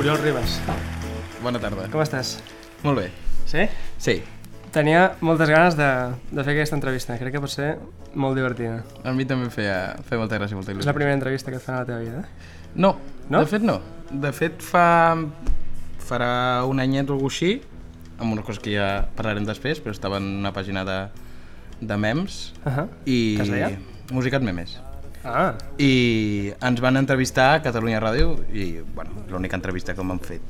Oriol Ribas, Bona tarda. com estàs? Molt bé. Sí? Sí, Tenia moltes ganes de, de fer aquesta entrevista, crec que pot ser molt divertida. a mi també em feia, feia molta gràcia, molta És il·lusió. la primera entrevista que et fan a la teva vida? No, No? de fet no. De fet fa... farà un anyet o alguna així, amb una cosa que ja parlarem després, però estava en una pàgina de, de memes Uh -huh. i... Que es deia? Musicat Memes. Ah, I ens van entrevistar a Catalunya Ràdio i, bueno, l'única entrevista que m'han fet.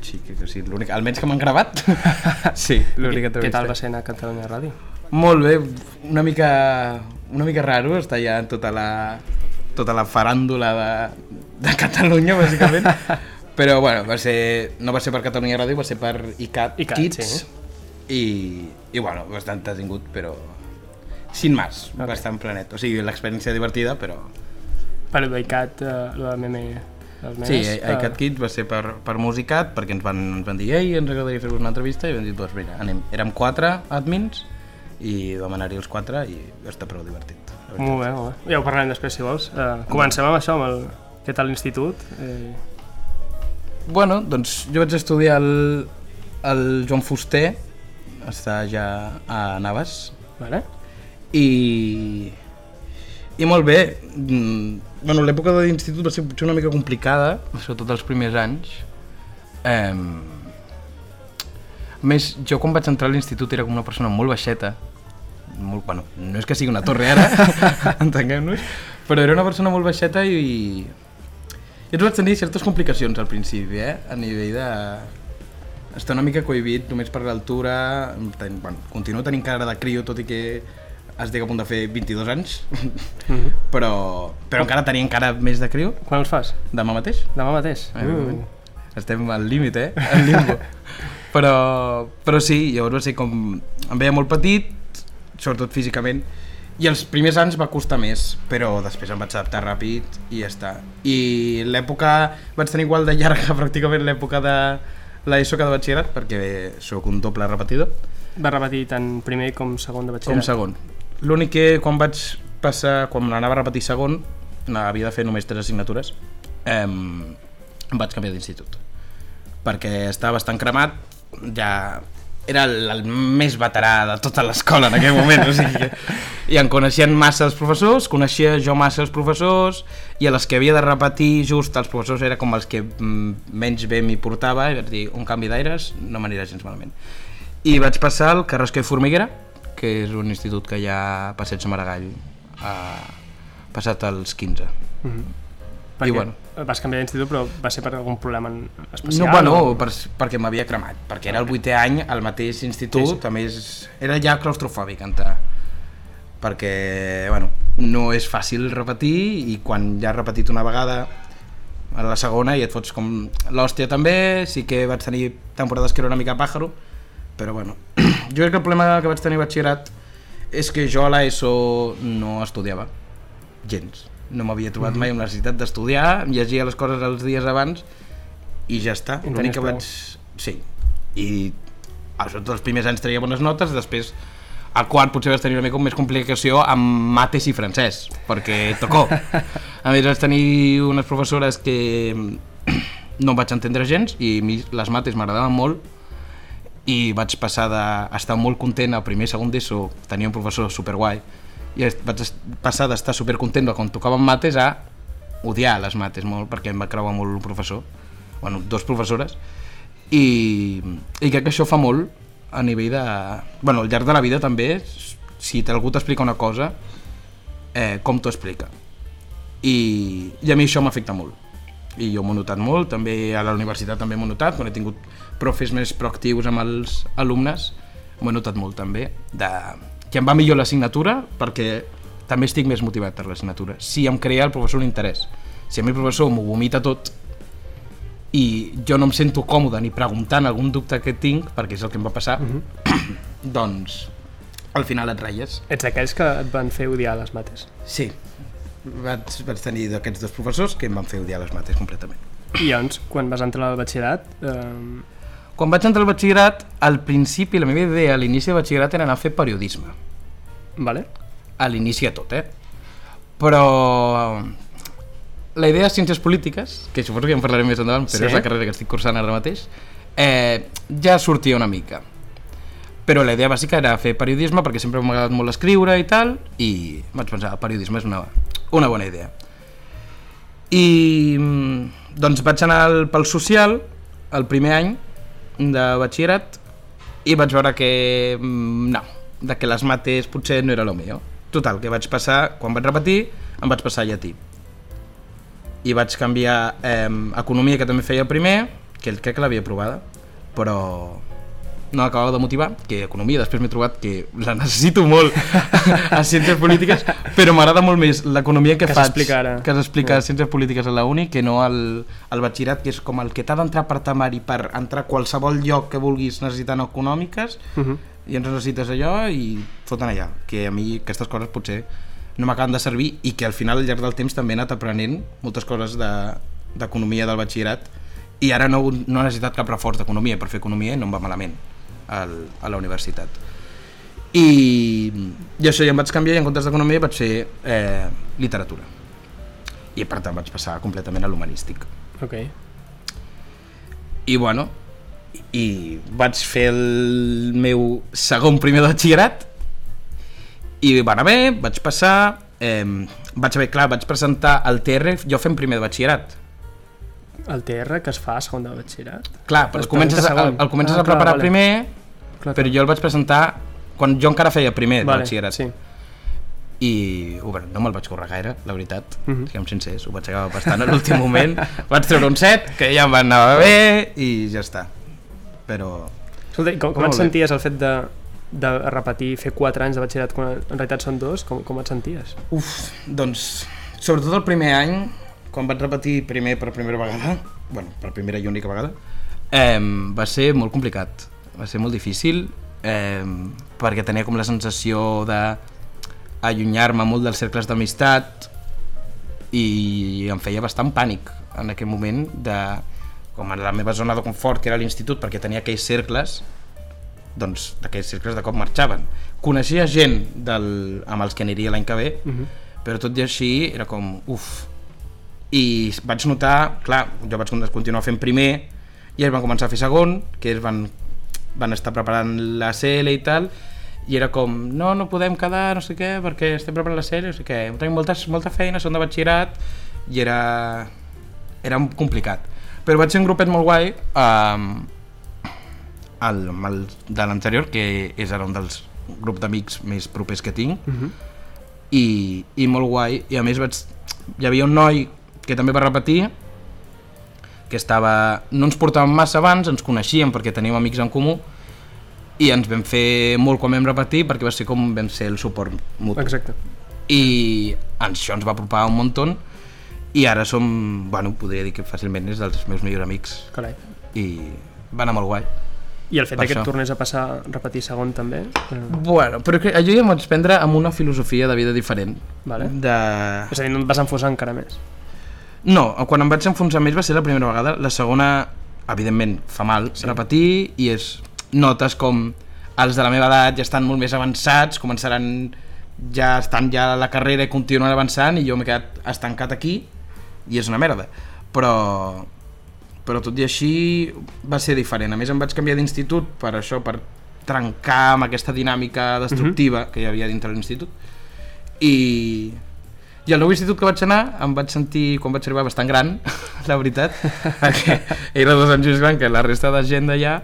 Sí, que, que sí, l'única, almenys que m'han gravat. sí, l'única què entrevista. tal va ser anar a Catalunya Ràdio? Molt bé, una mica, una mica raro estar ja en tota la, tota la faràndula de, de Catalunya, bàsicament. Però, bueno, va ser, no va ser per Catalunya Ràdio, va ser per ICAT, ICAT, Kids. sí. I, I, bueno, bastant detingut, però sin más, Ok. okay. bastant planet. O sigui, l'experiència divertida, però... Per l'ICAT, uh, el meme dels memes? Sí, ICAT Kids va ser per, per Musicat, perquè ens van, ens van dir ei, ens agradaria fer-vos una entrevista, i vam dir, doncs mira, anem. Érem quatre admins, i vam anar-hi els quatre, i estar prou divertit. Molt bé, molt bé. Ja ho parlarem després, si vols. Uh, comencem amb això, amb el... Què tal l'institut? Eh, Bueno, doncs jo vaig estudiar el, el Joan Fuster, està ja a Navas, vale? I, i molt bé. Mm, Bueno, l'època de l'institut va ser potser una mica complicada, sobretot els primers anys. Eh, a més, jo quan vaig entrar a l'institut era com una persona molt baixeta, molt, bueno, no és que sigui una torre ara, entenguem-nos, però era una persona molt baixeta i, i ens vaig tenir certes complicacions al principi, eh? a nivell de... Està una mica cohibit només per l'altura, ten... bueno, continuo tenint cara de crio, tot i que estic a punt de fer 22 anys, Mm -hmm. però, però encara tenia encara més de crio, Quan els fas? demà mateix. Demà mateix? Evidentment. Estem al límit, eh? Al limbo. però, però sí, llavors va ser com... Em veia molt petit, sobretot físicament, i els primers anys va costar més, però després em vaig adaptar ràpid i ja està. I l'època, vaig tenir igual de llarga pràcticament l'època de l'ESO que de batxillerat, perquè sóc un doble repetidor, Va repetir tant primer com segon de com batxillerat? segon. L'únic que quan vaig passar, quan l'anava a repetir segon, havia de fer només tres assignatures, eh, em vaig canviar d'institut. Perquè estava bastant cremat, ja era el, el més veterà de tota l'escola en aquell moment, o sigui i em coneixien massa els professors, coneixia jo massa els professors, i a les que havia de repetir just els professors era com els que mm, menys bé m'hi portava, i vaig dir, un canvi d'aires no m'anirà gens malament. I vaig passar al Carrasco i Formiguera, que és un institut que hi ha a Passeig Maragall, a, passat als 15. Mm -hmm. Perquè I bueno. vas canviar d'institut però va ser per algun problema en especial? No, bueno, o- per, perquè m'havia cremat, perquè era el vuitè any al mateix institut, Sí, sí. a més era ja claustrofòbic entrar, perquè, bueno, no és fàcil repetir i quan ja has repetit una vegada a la segona i et fots com l'hòstia també, sí que vaig tenir temporades que era una mica pàjaro, però bueno, jo crec que el problema que vaig tenir a batxillerat és que jo a l'ESO no estudiava, gens. No m'havia trobat mai amb la necessitat d'estudiar, llegia les coses els dies abans i ja està. I tenies que vaig... Sí. I sobretot els primers anys tenia bones notes, després al quart potser vaig tenir una mica més complicació amb mates i francès, perquè tocó. A més vaig tenir unes professores que no em vaig entendre gens i a mi les mates m'agradaven molt i vaig passar d'estar molt content al primer i segon d'ESO, tenia un professor superguai, i vaig passar d'estar supercontent quan tocaven mates a odiar les mates molt, perquè em va creuar molt un professor, bueno, dos professores, i, i crec que això fa molt a nivell de... Bueno, al llarg de la vida també, si algú t'explica una cosa, eh, com t'ho explica. I, I a mi això m'afecta molt. I jo m'ho he notat molt, també a la universitat també m'ho he notat, quan he tingut profes més proactius amb els alumnes, m'ho he notat molt també, de, que em va millor l'assignatura perquè també estic més motivat per l'assignatura. Si em crea el professor un interès. Si a mi el professor m'ho vomita tot i jo no em sento còmode ni preguntant algun dubte que tinc, perquè és el que em va passar, doncs al final et ratlles. Ets d'aquells que et van fer odiar les mates. Sí, vaig, vaig tenir d'aquests dos professors que em van fer odiar les mates completament. I llavors, quan vas entrar al batxillerat, eh, Quan vaig entrar al batxillerat, al principi la meva idea a l'inici de batxillerat era anar a fer periodisme. vale? A l'inici de tot, eh? Però la idea de ciències polítiques, que suposo que ja en parlarem més endavant, però Sí. és la carrera que estic cursant ara mateix, eh, ja sortia una mica. Però la idea bàsica era fer periodisme perquè sempre m'ha agradat molt escriure i tal, i vaig pensar, el periodisme és una, una bona idea. I mm, doncs vaig anar al, pel social el primer any de batxillerat i vaig veure que mm, no, de que les mates potser no era el millor. Total, que vaig passar, quan vaig repetir, em vaig passar a llatí. I vaig canviar eh, economia, que també feia primer, que crec que l'havia provada, però no acabava de motivar, que economia després m'he trobat que la necessito molt a ciències polítiques, però m'agrada molt més l'economia que, Que faig, que s'explica a ciències polítiques a la uni, que no al, al batxillerat, que és com el que t'ha d'entrar per temari per entrar a qualsevol lloc que vulguis necessitant econòmiques, Uh -huh. i ens necessites allò i foten allà, que a mi aquestes coses potser no m'acaben de servir i que al final al llarg del temps també he anat aprenent moltes coses de- d'economia del batxillerat i ara no, no he necessitat cap reforç d'economia per fer economia i no em va malament al, a la universitat i, i això ja em vaig canviar i en comptes d'economia vaig fer eh, literatura i per tant vaig passar completament a l'humanístic Ok. i bueno i vaig fer el meu segon primer de batxillerat i va anar bé, vaig passar eh, vaig haver, clar, vaig presentar el TR jo fent primer de batxillerat El TR que es fa a segon de batxillerat. clar, però el comences, a, el, el comences Ah, a preparar clar, vale. primer Clar, però jo el vaig presentar quan jo encara feia primer de vale, batxillerat Sí. i bueno, no me'l vaig currar gaire, la veritat, uh Mhm. -huh. siguem sincers, ho vaig acabar bastant a l'últim moment, vaig treure un set, que ja em va anar bé i ja està. Però Escolta, com, com et senties el fet de, de repetir, fer 4 anys de batxillerat quan en realitat són dos? Com, com et senties? Uf, doncs, sobretot el primer any, quan vaig repetir primer per primera vegada, bueno, per primera i única vegada, eh, va ser molt complicat, va ser molt difícil, eh, perquè tenia com la sensació de allunyar-me molt dels cercles d'amistat i em feia bastant pànic en aquell moment de com en la meva zona de confort que era l'institut perquè tenia aquells cercles doncs d'aquells cercles de cop marxaven coneixia gent del, amb els que aniria l'any que ve Uh -huh. però tot i així era com uf i vaig notar, clar, jo vaig continuar fent primer i ells van començar a fer segon que ells van, van estar preparant la CL i tal i era com, no, no podem quedar, no sé què, perquè estem preparant la CL, no sé què, tenim molta, molta feina, som de batxillerat i era, era complicat. Però vaig ser un grupet molt guai um, el, el de l'anterior que és ara un dels grups d'amics més propers que tinc Uh -huh. i, i molt guai. I a més vaig, hi havia un noi que també va repetir que estava, no ens portàvem massa abans ens coneixíem perquè teníem amics en comú i ens vam fer molt quan vam repetir perquè va ser com vam ser el suport mutu Exacte. i això ens va apropar un munt i ara som, bueno, podria dir que fàcilment és dels meus millors amics Carai. i va anar molt guai I el fet que et tornés a passar a repetir segon també? Eh, Bueno, però que jo ja m'ho vaig prendre amb una filosofia de vida diferent. Vale. De... és a dir, no et vas enfosar encara més. No, quan em vaig enfonsar més va ser la primera vegada. La segona, evidentment, fa mal sí. repetir i és... Notes com els de la meva edat ja estan molt més avançats, començaran ja estan ja a la carrera i continuen avançant i jo m'he quedat estancat aquí i és una merda. Però però tot i així va ser diferent. A més em vaig canviar d'institut per això, per trencar amb aquesta dinàmica destructiva uh -huh. que hi havia dintre l'institut. I, i al nou institut que vaig anar em vaig sentir, quan vaig arribar, bastant gran, la veritat, perquè era dos anys més gran que la resta de gent d'allà,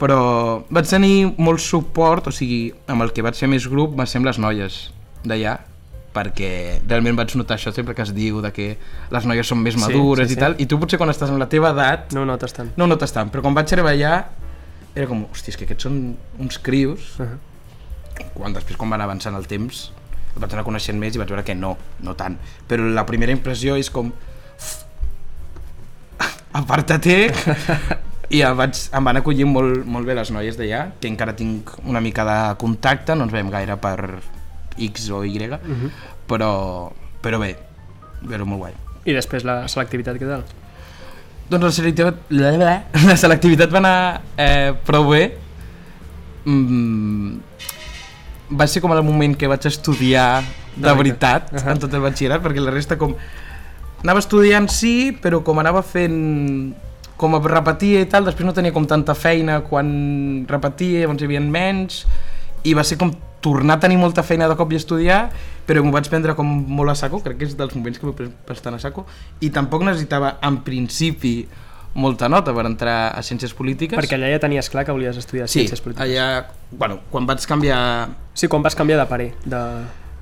però vaig tenir molt suport, o sigui, amb el que vaig fer més grup va ser amb les noies d'allà, perquè realment vaig notar això sempre que es diu de que les noies són més Sí, madures sí, i sí. tal, i tu potser quan estàs amb la teva edat No ho notes tant. no ho notes tant, però quan vaig arribar allà era com, hòstia, és que aquests són uns crios Uh -huh. quan després quan van avançant el temps el vaig anar coneixent més i vaig veure que no, no tant però la primera impressió és com aparta-te i em, vaig, em van acollir molt, molt bé les noies d'allà que encara tinc una mica de contacte no ens veiem gaire per X o Y Uh -huh. però, però bé, però molt guai I després la selectivitat, què tal? Doncs la selectivitat, la, la selectivitat va anar eh, prou bé. Mm, va ser com el moment que vaig estudiar de De veritat veritat. en tot el batxillerat, perquè la resta com... anava estudiant sí, però com anava fent com repetia i tal, després no tenia com tanta feina quan repetia, llavors hi havia menys i va ser com tornar a tenir molta feina de cop i estudiar, però m'ho vaig prendre com molt a saco, crec que és dels moments que m'ho pres bastant a saco, i tampoc necessitava en principi molta nota per entrar a Ciències Polítiques. Perquè allà ja tenies clar que volies estudiar sí, Ciències Polítiques. allà, bueno, quan vaig canviar Sí, quan vas canviar de parer. De...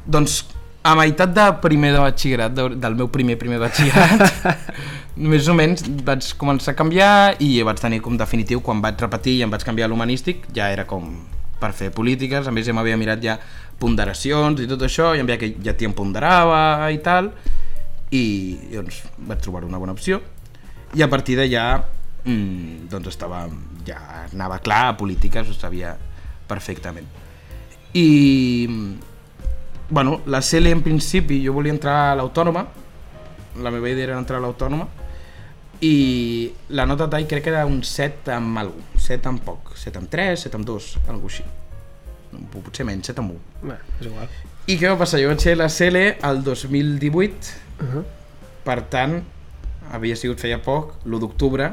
doncs a meitat de primer de batxillerat, de, del meu primer primer batxillerat, més o menys vaig començar a canviar i vaig tenir com definitiu, quan vaig repetir i em vaig canviar a l'humanístic, ja era com per fer polítiques, a més ja m'havia mirat ja ponderacions i tot això, i em veia que ja t'hi em ponderava i tal, i doncs vaig trobar una bona opció, i a partir d'allà mm, doncs estava, ja anava clar a polítiques, ho sabia perfectament. I bueno, la CL en principi jo volia entrar a l'autònoma, la meva idea era entrar a l'autònoma, i la nota tall crec que era un 7 amb algú, 7 amb poc, 7 amb 3, 7 amb 2, algú així. Potser menys, 7 amb 1. Bé, és igual. I què va passar? Jo vaig ser la CL el 2018, Uh -huh. per tant, havia sigut feia poc, l'1 d'octubre,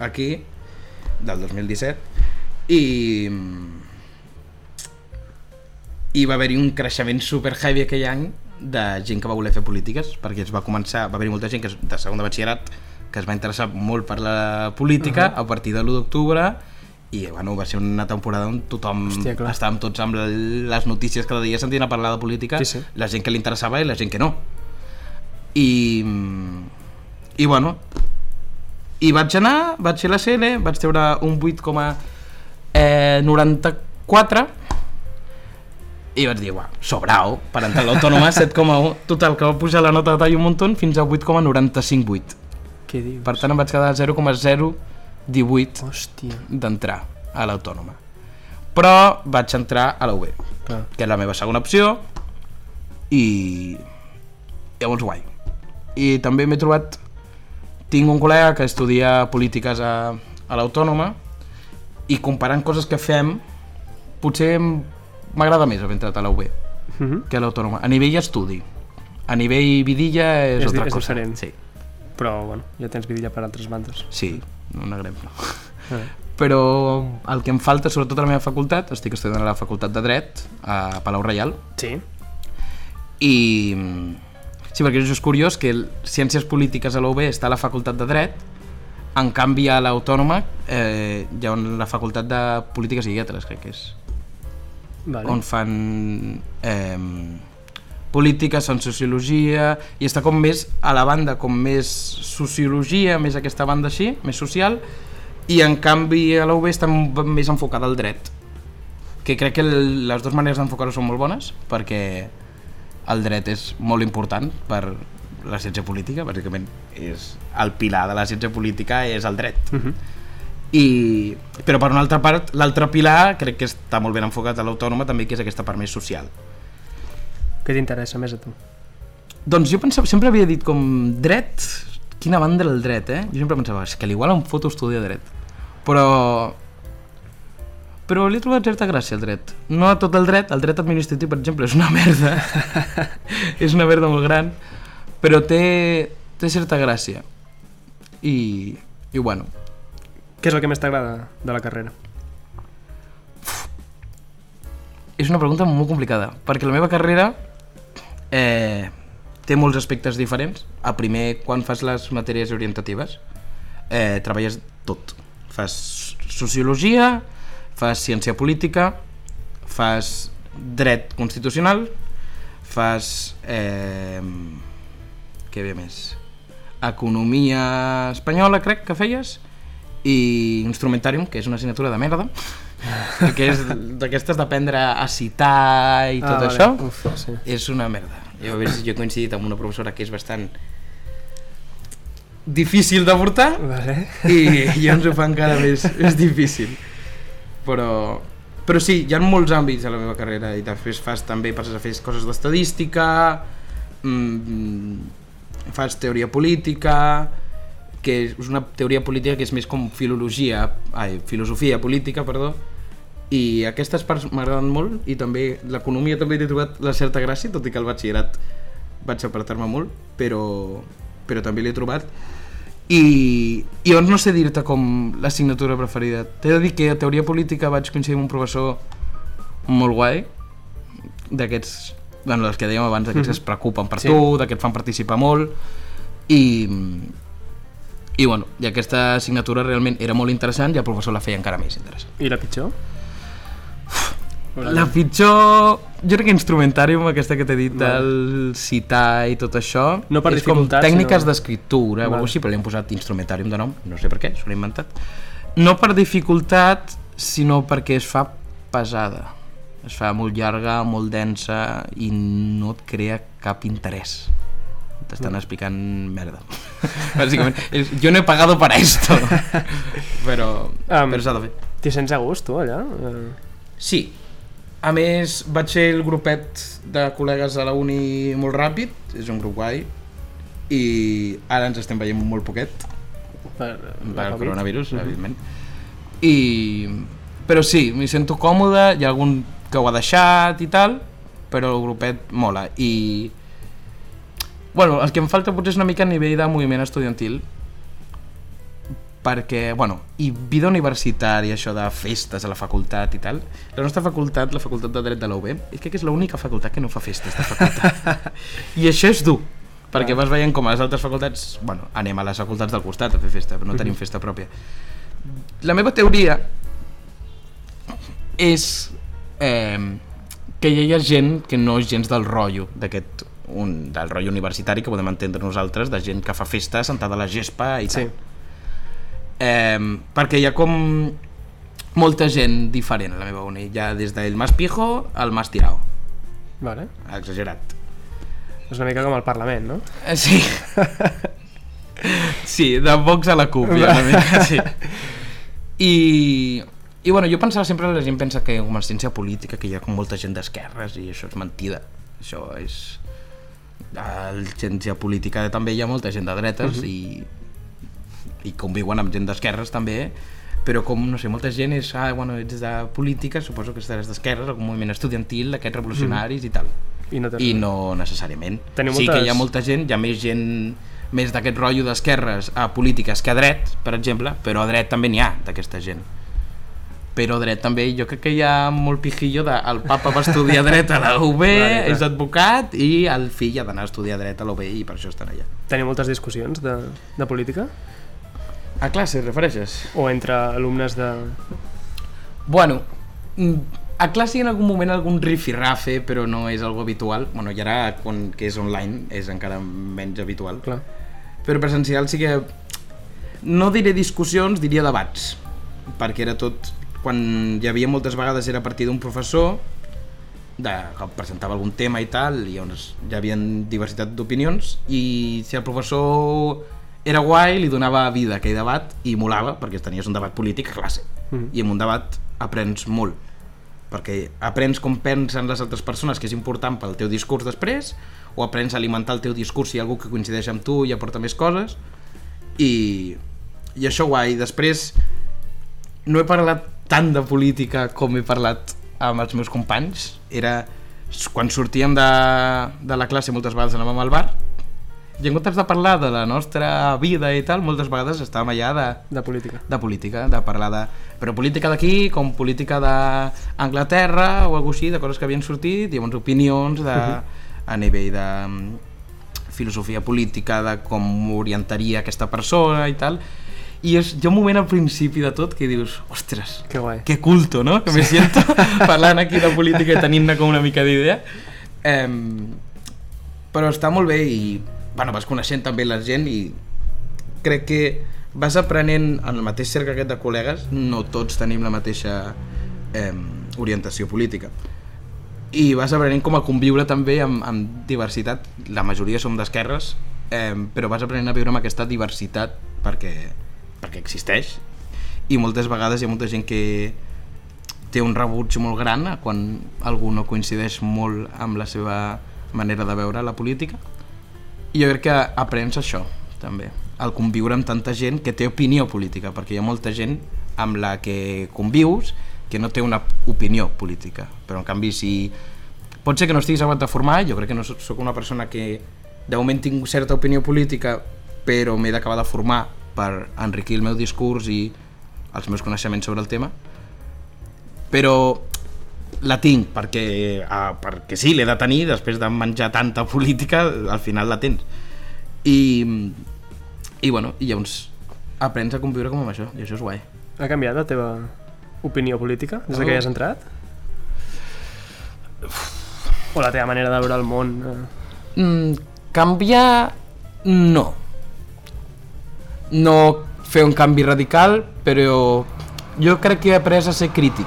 aquí, del 2017, i i va haver-hi un creixement super heavy aquell any de gent que va voler fer polítiques perquè es va començar, va haver-hi molta gent que es, de segon de batxillerat que es va interessar molt per la política uh -huh. a partir de l'1 d'octubre i bueno, va ser una temporada on tothom Hòstia, clar. estàvem tots amb les notícies cada dia sentint a parlar de política Sí, sí. la gent que li interessava i la gent que no i i bueno i vaig anar, vaig fer la CL vaig treure un 8,94 i vaig dir, uah, sobrao, per entrar a l'autònoma 7,1, total, que va pujar la nota de tall un muntó fins a 8,958. Què dius? Per tant, em vaig quedar a 0,018 Hòstia. d'entrar a l'autònoma. Però vaig entrar a la UB, Clar. que és la meva segona opció, i llavors guai. I també m'he trobat... Tinc un col·lega que estudia polítiques a, a l'autònoma i comparant coses que fem, potser m'agrada més haver entrat a la UB Uh -huh. que a l'autònoma. A nivell estudi. A nivell vidilla és, És altra és cosa. diferent. Sí, Però, bueno, ja tens vidilla per altres bandes. sí, no negrem, no. Eh. Però el que em falta, sobretot a la meva facultat, estic estudiant a la facultat de Dret, a Palau Reial, Sí. i sí, perquè això és curiós que el Ciències Polítiques a la UB està a la facultat de Dret en canvi a l'Autònoma eh, hi ha la facultat de Polítiques i Lletres crec que és Vale. on fan eh, polítiques, en sociologia i està com més a la banda com més sociologia, més aquesta banda així, més social i en canvi a la UB està més enfocada al dret que crec que les dues maneres d'enfocar-ho són molt bones perquè el dret és molt important per la ciència política, bàsicament és el pilar de la ciència política és el dret Uh -huh. i, però per una altra part, l'altre pilar crec que està molt ben enfocat a l'autònoma també que és aquesta part més social Què t'interessa més a tu? doncs jo pensava, sempre havia dit com dret, quina banda era el dret, eh? Jo sempre pensava, és que l'igual em foto estudiar dret. Però... Però li he trobat certa gràcia al dret. No a tot el dret, el dret administratiu, per exemple, és una merda. és una merda molt gran, però té, té certa gràcia. I, i bueno, Què és el que més t'agrada de la carrera? és una pregunta molt complicada, perquè la meva carrera eh, té molts aspectes diferents. A primer, quan fas les matèries orientatives, eh, treballes tot. Fas sociologia, fas ciència política, fas dret constitucional, fas... Eh, què ve més? Economia espanyola, crec que feies, i Instrumentarium, que és una assignatura de merda, que és d'aquestes d'aprendre a citar i tot ah, això, Vale. Uf, sí. és una merda. Jo, veure si jo he coincidit amb una professora que és bastant difícil de portar Vale. i ja ens ho fa encara més, més difícil. Però, però sí, hi ha molts àmbits a la meva carrera i després fas també passes a fer coses d'estadística, mm, fas teoria política, que és una teoria política que és més com filologia, ai, filosofia política, perdó, i aquestes parts m'agraden molt i també l'economia també t'he trobat la certa gràcia, tot i que al batxillerat vaig apretar-me molt, però, però també l'he trobat. I, llavors no sé dir-te com l'assignatura preferida. T'he de dir que a teoria política vaig coincidir amb un professor molt guai, d'aquests, bueno, dels que dèiem abans, d'aquests que es preocupen per Sí. tu, de que et fan participar molt, i, i bueno, i aquesta assignatura realment era molt interessant i el professor la feia encara més interessant. I la pitjor? La pitjor... Jo crec que instrumentàrium, aquesta que t'he dit, del citar i tot això, No per és com dificultat, tècniques sinó- d'escriptura o així, però li hem posat instrumentàrium de nom, no sé per què, s'ho han inventat. No per dificultat, sinó perquè es fa pesada. Es fa molt llarga, molt densa i no et crea cap interès. T'estan explicant merda. Bàsicament, és, jo no he pagado para esto. però, Am, però s'ha de fer. T'hi sents a gust, tu, allà? Eh, Sí. A més, vaig fer el grupet de col·legues a la uni molt ràpid, és un grup guai, i ara ens estem veient molt poquet, per, per el coronavirus, Mhm. evidentment. I... Però sí, m'hi sento còmode, hi ha algun que ho ha deixat i tal, però el grupet mola. I... Bueno, el que em falta potser és una mica a nivell de moviment estudiantil, perquè, bueno, i vida universitària, això de festes a la facultat i tal, la nostra facultat, la facultat de Dret de la UB, és que és l'única facultat que no fa festes de facultat. I això és dur, perquè vas veient com a les altres facultats, bueno, anem a les facultats del costat a fer festa, però no tenim Mhm. festa pròpia. La meva teoria és eh, que hi ha gent que no és gens del rotllo d'aquest un, del rotllo universitari que podem entendre nosaltres, de gent que fa festa sentada a la gespa i Sí. tal. Eh, perquè hi ha com molta gent diferent a la meva uni. Ha des del más pijo al más tirao. Vale. Exagerat. És una mica com el Parlament, no? Eh, Sí. Sí, de Vox a la CUP, ja, una mica, sí. I, I bueno, jo pensava sempre, la gent pensa que com a ciència política, que hi ha com molta gent d'esquerres i això és mentida. Això és... A la ciència política també hi ha molta gent de dretes i, i conviuen amb gent d'esquerres també, però com, no sé, molta gent és, ah, bueno, ets de política, suposo que estaràs d'esquerres, algun moviment estudiantil, aquests revolucionaris i tal I no, i no necessàriament. Teniu sí que moltes- hi ha molta gent, hi ha més gent més d'aquest rotllo d'esquerres a polítiques que a dret, per exemple, però a dret també n'hi ha d'aquesta gent. Però a dret també jo crec que hi ha molt pijillo de el papa va estudiar dret a la UB, Vale, és advocat i el fill ha d'anar a estudiar dret a la UB i per això estan allà. Teniu moltes discussions de, de política? A classe, et refereixes? O entre alumnes de... Bueno, mm, a classe hi ha en algun moment algun rifirrafe, però no és algo habitual. Bueno, i ara, quan, que és online, és encara menys habitual. Clar. però presencial sí que no diré discussions, diria debats perquè era tot quan hi havia moltes vegades era a partir d'un professor de, que presentava algun tema i tal i llavors hi havia diversitat d'opinions i si el professor era guai li donava vida a aquell debat i molava perquè tenies un debat polític a classe. Mhm. i en un debat aprens molt perquè aprens com pensen les altres persones que és important pel teu discurs després o aprens a alimentar el teu discurs si hi ha algú que coincideix amb tu i aporta més coses. I, i això guai. Després no he parlat tant de política com he parlat amb els meus companys. Era quan sortíem de, de la classe moltes vegades anàvem al bar i en comptes de parlar de la nostra vida i tal moltes vegades estàvem allà de, De política. de política, de parlar de... Però política d'aquí, com política d'Anglaterra o alguna així, de coses que havien sortit, i llavors opinions de, a nivell de mm, filosofia política, de com orientaria aquesta persona i tal. I és, hi ha un moment al principi de tot que dius, ostres, Que guai. que culto, no? Que me siento parlant aquí de política i tenint-ne com una mica d'idea. Eh, però està molt bé i bueno, vas coneixent també la gent i crec que vas aprenent en el mateix cercle aquest de col·legues, no tots tenim la mateixa eh, orientació política. I vas aprenent com a conviure també amb, amb diversitat, la majoria som d'esquerres, eh, però vas aprenent a viure amb aquesta diversitat perquè, perquè existeix. I moltes vegades hi ha molta gent que té un rebuig molt gran quan algú no coincideix molt amb la seva manera de veure la política i jo crec que aprens això també, el conviure amb tanta gent que té opinió política, perquè hi ha molta gent amb la que convius que no té una opinió política, però en canvi si pot ser que no estiguis acabat de formar, jo crec que no soc una persona que de moment tinc certa opinió política però m'he d'acabar de formar per enriquir el meu discurs i els meus coneixements sobre el tema. Però la tinc perquè, uh, perquè sí, l'he de tenir després de menjar tanta política al final la tens i, i bueno, i llavors aprens a conviure com amb això i això és guai Ha canviat la teva opinió política des de que Oh. hi has entrat? O la teva manera de veure el món? eh? mm, canviar no no fer un canvi radical però jo crec que he après a ser crític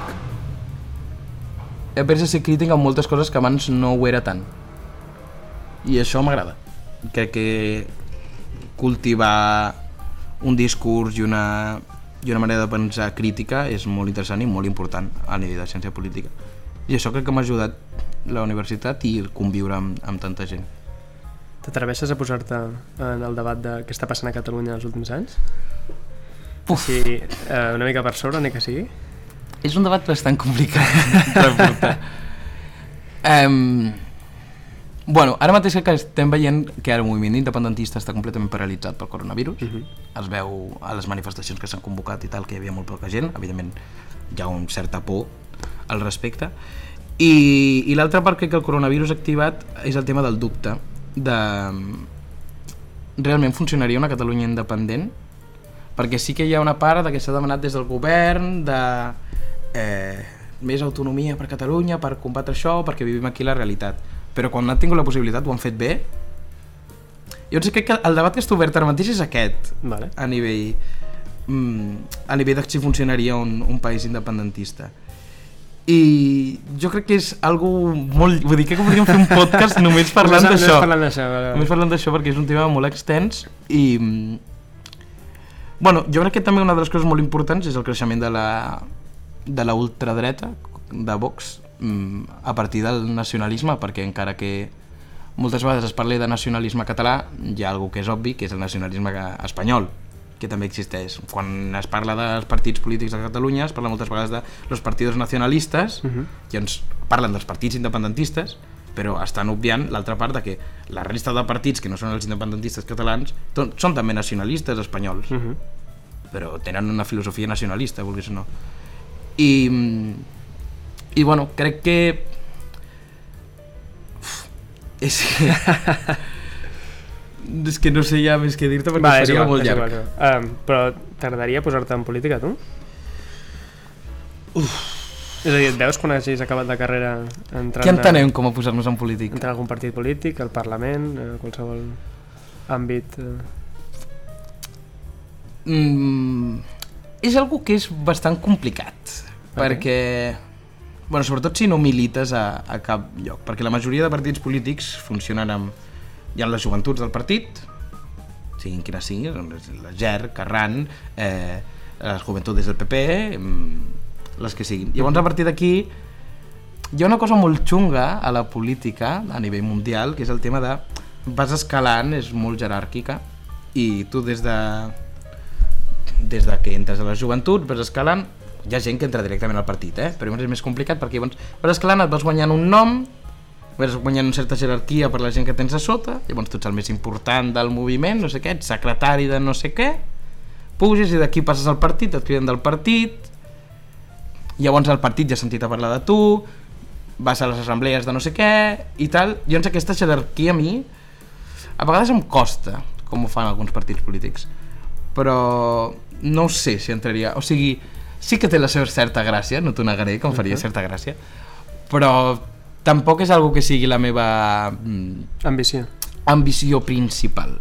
he après a ser crític amb moltes coses que abans no ho era tant i això m'agrada crec que cultivar un discurs i una, i una manera de pensar crítica és molt interessant i molt important a nivell de ciència política i això crec que m'ha ajudat la universitat i el conviure amb, amb tanta gent T'atreveixes a posar-te en el debat de què està passant a Catalunya els últims anys? Puf. Sí, eh, una mica per sobre, ni que sigui? És un debat bastant complicat de portar. um, bueno, ara mateix que estem veient que el moviment independentista està completament paralitzat pel coronavirus. Mhm. Es veu a les manifestacions que s'han convocat i tal que hi havia molt poca gent. Evidentment hi ha un certa por al respecte. I, i l'altra part que el coronavirus ha activat és el tema del dubte de realment funcionaria una Catalunya independent perquè sí que hi ha una part de que s'ha demanat des del govern de eh, més autonomia per Catalunya per combatre això, perquè vivim aquí la realitat però quan han tingut la possibilitat ho han fet bé jo crec que el debat que està obert ara mateix és aquest Vale. a nivell mm, a nivell de si funcionaria un, un país independentista i jo crec que és algo molt... Vull dir que podríem fer un podcast només parlant d'això. Només parlant d'això. vale, vale. Només parlant d'això perquè és un tema molt extens i... Bueno, jo crec que també una de les coses molt importants és el creixement de la, de la ultradreta, de Vox, mm, a partir del nacionalisme, perquè encara que moltes vegades es parli de nacionalisme català, hi ha algú que és obvi, que és el nacionalisme espanyol, que també existeix. Quan es parla dels partits polítics de Catalunya, es parla moltes vegades de los partidos nacionalistes, Mhm. i ens parlen dels partits independentistes, però estan obviant l'altra part de que la resta de partits que no són els independentistes catalans són també nacionalistes espanyols, Mhm. però tenen una filosofia nacionalista, vulguis o no. I, i bueno, crec que... Uf, és que... és que no sé ja més què dir-te perquè Vale, seria igual, molt llarg. igual. Um, però t'agradaria posar-te en política, tu? Uf. És a dir, et veus quan hagis acabat la carrera entrant, Què entenem com a posar-nos en polític? a, entrant a algun partit polític, al Parlament, a qualsevol àmbit... Eh... Mm, és algo que és bastant complicat, Per perquè, bueno, sobretot si no milites a, a cap lloc, perquè la majoria de partits polítics funcionen amb... Hi ha les joventuts del partit, siguin quines siguin, la GER, Carran, eh, les joventuts del PP, mm, les que siguin. Llavors, a partir d'aquí, hi ha una cosa molt xunga a la política, a nivell mundial, que és el tema de vas escalant, és molt jeràrquica, i tu des de des de que entres a les joventuts, vas escalant, hi ha gent que entra directament al partit, eh? però és més complicat perquè llavors vas escalant, et vas guanyant un nom, vas guanyant una certa jerarquia per la gent que tens a sota, llavors tu ets el més important del moviment, no sé què, ets secretari de no sé què, puges i d'aquí passes al partit, et criden del partit, llavors el partit ja ha sentit a parlar de tu, vas a les assemblees de no sé què i tal, llavors aquesta jerarquia a mi a vegades em costa com ho fan alguns partits polítics però no ho sé si entraria. O sigui, sí que té la seva certa gràcia no t'ho negaré, que em faria certa gràcia però tampoc és algo que sigui la meva mm, Ambició. ambició principal.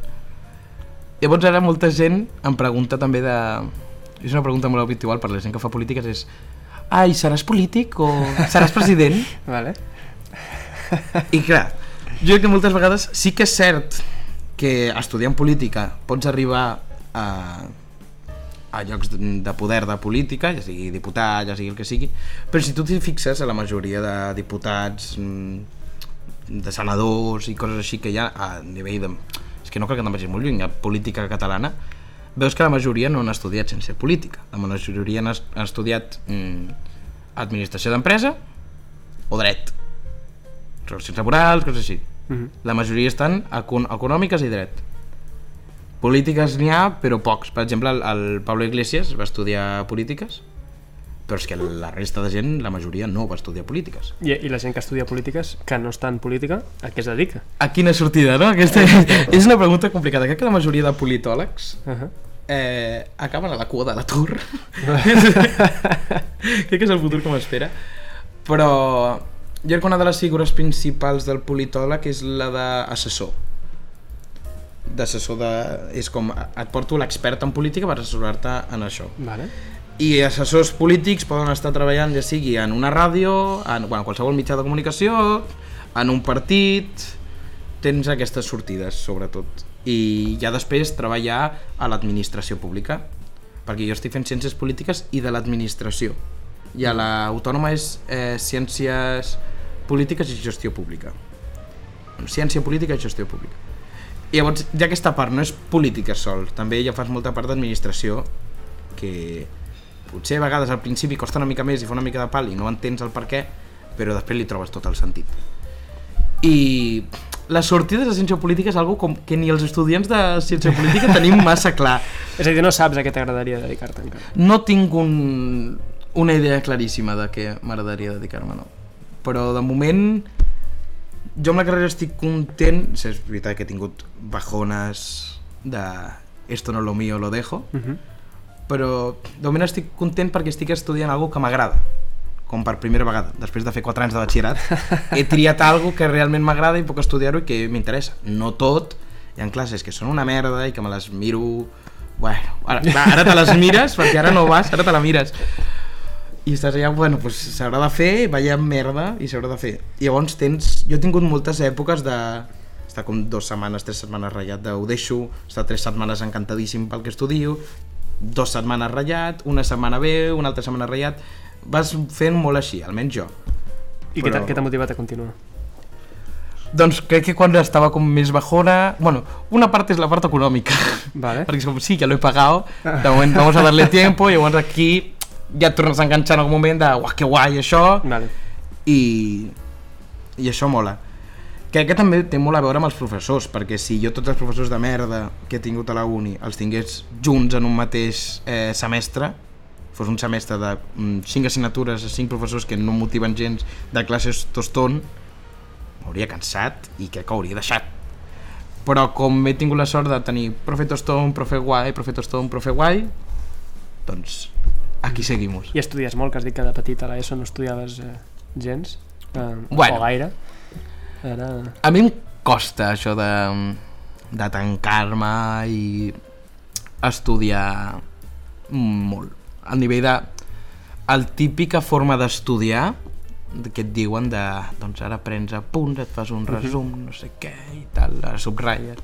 Llavors ara molta gent em pregunta també de és una pregunta molt habitual per la gent que fa polítiques és ai, seràs polític o seràs president? Vale. I clar, jo crec que moltes vegades sí que és cert que estudiant política pots arribar a, a llocs de de poder de política, ja sigui diputat, ja sigui el que sigui, però si tu t'hi fixes a la majoria de diputats, mm, de senadors i coses així que hi ha a nivell de... És que no crec que te'n vagis molt lluny, a política catalana, veus que la majoria no han estudiat ciència política. La majoria han, han estudiat mm, administració d'empresa o dret. Relacions laborals, coses així. Mhm. La majoria estan econ econòmiques i dret. Polítiques n'hi ha, però pocs. Per exemple, el, el Pablo Iglesias va estudiar polítiques, però és que la resta de gent, la majoria, no va estudiar polítiques. I, I la gent que estudia polítiques, que no està en política, a què es dedica? A quina sortida, no? Aquesta és una pregunta complicada. Crec que la majoria de politòlegs Uh -huh. Eh, acaben a la cua de l'atur. crec que és el futur que m'espera. Però jo crec que una de les figures principals del politòleg és la d'assessor. D'assessor de... És com, et porto l'expert en política per assessorar-te en això. Vale. I assessors polítics poden estar treballant ja sigui en una ràdio, en bueno, qualsevol mitjà de comunicació, en un partit, tens aquestes sortides, sobretot. I ja després treballar a l'administració pública, perquè jo estic fent ciències polítiques i de l'administració. I a l'autònoma és eh, ciències polítiques i gestió pública. Ciència política i gestió pública. I llavors, ja aquesta part no és política sol, també ja fas molta part d'administració que potser a vegades al principi costa una mica més i fa una mica de pal i no entens el per què, però després li trobes tot el sentit. I les sortides de ciència política és algo com que ni els estudiants de ciència política tenim massa clar. És a dir, no saps a què t'agradaria dedicar-te encara. No tinc un, una idea claríssima de què m'agradaria dedicar-me, no. Però de moment jo amb la carrera estic content, sí, és veritat que he tingut bajones de esto no lo mío, lo dejo, Uh -huh. però de moment estic content perquè estic estudiant algo que m'agrada com per primera vegada, després de fer 4 anys de batxillerat he triat algo que realment m'agrada i puc estudiar-ho i que m'interessa no tot, hi ha classes que són una merda i que me les miro bueno, ara, ara te les mires perquè ara no vas, ara te la mires i estàs allà, bueno, pues s'haurà de fer, vaya merda, i s'haurà de fer. I llavors tens... Jo he tingut moltes èpoques de estar com dues setmanes, tres setmanes ratllat de ho deixo, estar tres setmanes encantadíssim pel que estudio, dues setmanes ratllat, una setmana bé, una altra setmana ratllat, vas fent molt així, almenys jo. I Però- què t'ha- motivat a continuar? Doncs crec que quan estava com més bajona... Bueno, una part és la part econòmica, Vale. perquè és com, sí, ya lo he pagado, de moment vamos a darle tiempo, i llavors aquí ja et tornes a enganxar en algun moment de, uah, que guai això, Vale. i, i això mola. Crec que també té molt a veure amb els professors, perquè si jo tots els professors de merda que he tingut a la uni els tingués junts en un mateix eh, semestre, fos un semestre de mm, 5 assignatures a 5 professors que no motiven gens de classes tostón, m'hauria cansat i crec que hauria deixat. Però com he tingut la sort de tenir profe tostón, profe guai, profe tostón, profe guai, doncs aquí seguimos. I estudies molt, que has dit que de petit a l'ESO no estudiaves eh, gens, eh, Bueno. o gaire. Ara... A mi em costa això de, de tancar-me i estudiar molt. Al nivell de... El típica forma d'estudiar que et diuen de, doncs ara prens apunts, et fas un resum, no sé què i tal, ara subratlles.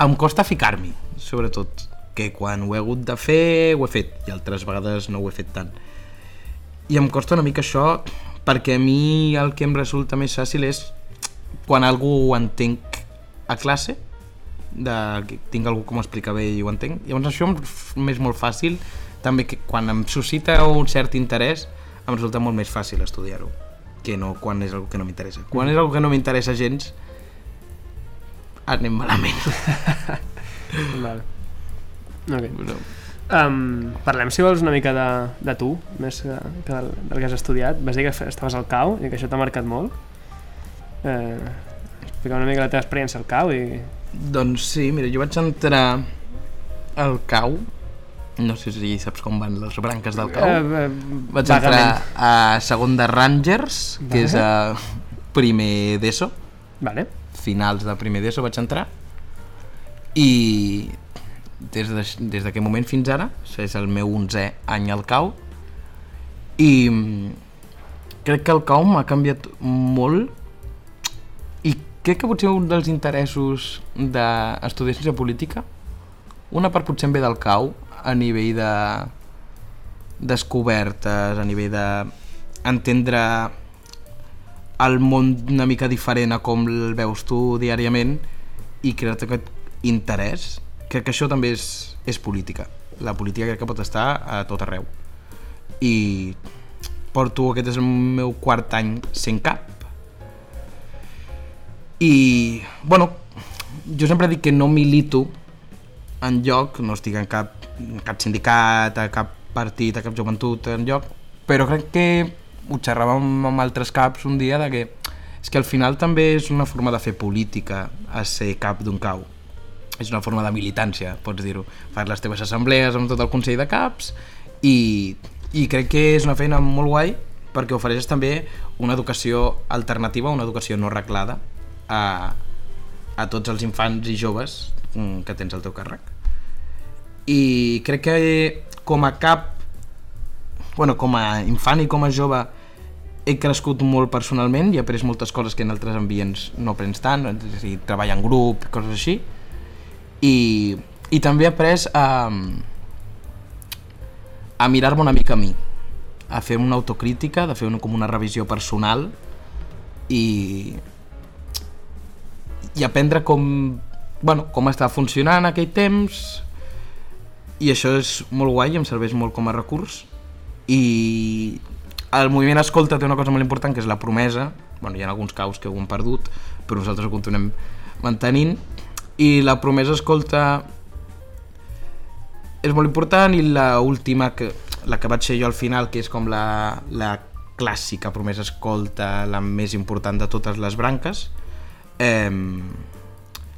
Em costa ficar-m'hi, sobretot, que quan ho he hagut de fer, ho he fet, i altres vegades no ho he fet tant. I em costa una mica això perquè a mi el que em resulta més fàcil és quan algú ho entenc a classe, de, que tinc algú que m'ho explica bé i ho entenc, llavors això em m'és molt fàcil, també que quan em suscita un cert interès em resulta molt més fàcil estudiar-ho que no quan és algo que no m'interessa. Quan és algo que no m'interessa gens, anem malament. Vale. Ok. No. Um, parlem, si vols, una mica de, de tu, més que, que del, del que has estudiat. Vas dir que estaves al CAU i que això t'ha marcat molt. Eh, explica una mica la teva experiència al CAU i... Doncs sí, mira, jo vaig entrar al CAU, no sé si saps com van les branques del CAU. Eh, eh, Vaig entrar a segon de Rangers, que Vale. és a primer d'ESO, Vale. finals de primer d'ESO vaig entrar, i des de- des d'aquest moment fins ara, és el meu 11è any al CAU, i mm, crec que el CAU m'ha canviat molt i crec que potser un dels interessos d'estudiar ciència política una part potser em ve del cau a nivell de descobertes, a nivell de entendre el món una mica diferent a com el veus tu diàriament i crear-te aquest interès. Crec que això també és, és política. La política crec que pot estar a tot arreu. I porto, aquest és el meu quart any sent cap. I, bueno, jo sempre dic que no milito en lloc, no estic en cap, cap sindicat, a cap partit, a cap joventut en lloc, però crec que ho xerràvem amb altres caps un dia de que és que al final també és una forma de fer política a ser cap d'un cau. És una forma de militància, pots dir-ho. Fas les teves assemblees amb tot el Consell de Caps i, i crec que és una feina molt guai perquè ofereixes també una educació alternativa, una educació no reglada a, a tots els infants i joves mm, que tens al teu càrrec i crec que com a cap bueno, com a infant i com a jove he crescut molt personalment i he après moltes coses que en altres ambients no aprens tant, és a dir, treballar en grup, coses així, i, i també he après a, a mirar-me una mica a mi, a fer una autocrítica, de fer una, com una revisió personal i, i aprendre com, bueno, com està funcionant aquell temps i això és molt guai, em serveix molt com a recurs. I el moviment Escolta té una cosa molt important que és la promesa, bueno, hi ha alguns caus que ho han perdut, però nosaltres ho continuem mantenint, i la promesa Escolta és molt important i la última, que, la que vaig ser jo al final, que és com la, la clàssica promesa Escolta, la més important de totes les branques, eh,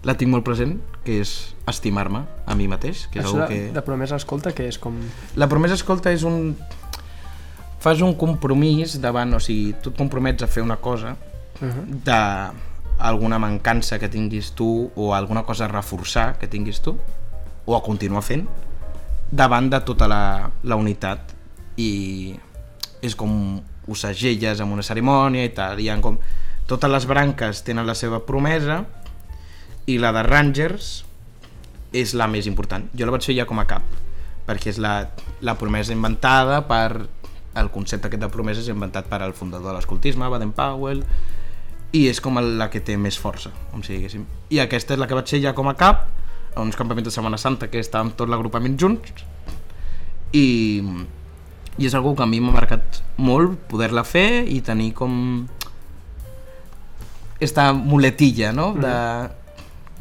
la tinc molt present, que és estimar-me a mi mateix. Que és Això de, que... de promesa escolta, que és com... La promesa escolta és un... Fas un compromís davant, o sigui, tu et compromets a fer una cosa Uh -huh. d'alguna mancança que tinguis tu o alguna cosa a reforçar que tinguis tu o a continuar fent davant de tota la, la unitat i és com ho segelles amb una cerimònia i tal, ha com totes les branques tenen la seva promesa i la de Rangers és la més important. Jo la vaig fer ja com a cap, perquè és la, la promesa inventada per... El concepte aquest de promesa és inventat per al fundador de l'escoltisme, Baden Powell, i és com la que té més força, com si diguéssim. I aquesta és la que vaig fer ja com a cap, a uns campaments de Setmana Santa que estàvem tot l'agrupament junts, i, i és algo que a mi m'ha marcat molt poder-la fer i tenir com esta muletilla, no? De,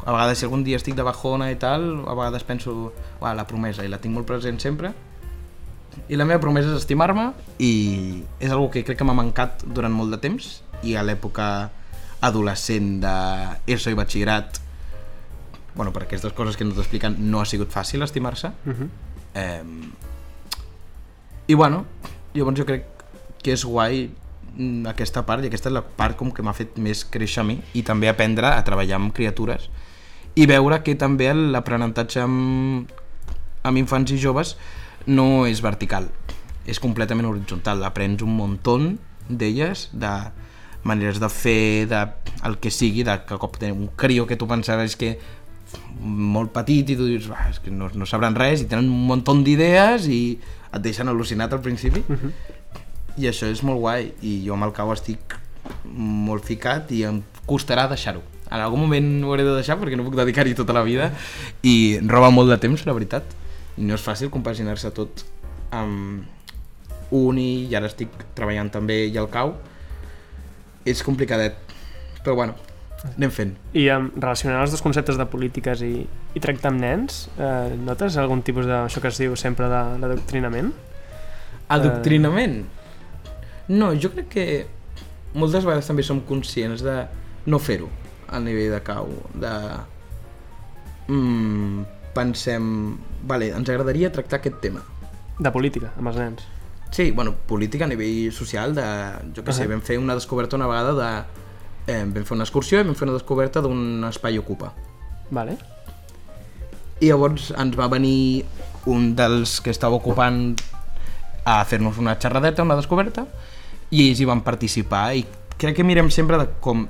a vegades si algun dia estic de bajona i tal, a vegades penso uah, la promesa i la tinc molt present sempre i la meva promesa és estimar-me i és algo que crec que m'ha mancat durant molt de temps i a l'època adolescent d'ESO i batxillerat bueno, per aquestes coses que no t'expliquen no ha sigut fàcil estimar-se Uh -huh. eh, i bueno llavors jo crec que és guai mm, aquesta part i aquesta és la part com que m'ha fet més créixer a mi i també aprendre a treballar amb criatures i veure que també l'aprenentatge amb, amb infants i joves no és vertical és completament horitzontal. Aprens un muntó d'elles de maneres de fer de el que sigui, de que cop tenen un crió que tu pensaves que molt petit i tu dius "Uah, és que no, no sabran res i tenen un muntó d'idees i et deixen al·lucinat al principi. Uh -huh. i això és molt guai i jo amb el cau estic molt ficat i em costarà deixar-ho en algun moment ho hauré de deixar perquè no puc dedicar-hi tota la vida. I roba molt de temps la veritat. I no és fàcil compaginar-se tot amb uni i ara estic treballant també i al cau. És complicadet però bueno, anem fent. I um, relacionant els dos conceptes de polítiques i, i tractar amb nens, eh, notes algun tipus de, això que es diu sempre de l'adoctrinament? Adoctrinament? No, jo crec que moltes vegades també som conscients de no fer-ho al nivell de cau, de... Mm, pensem, vale, ens agradaria tractar aquest tema. De política, amb els nens. Sí, bueno, política a nivell social, de, jo què sé, Ahà. vam fer una descoberta una vegada de... Eh, vam fer una excursió i vam fer una descoberta d'un espai ocupa. Vale. I llavors ens va venir un dels que estava ocupant a fer-nos una xerradeta, una descoberta, i ells hi van participar i crec que mirem sempre de com...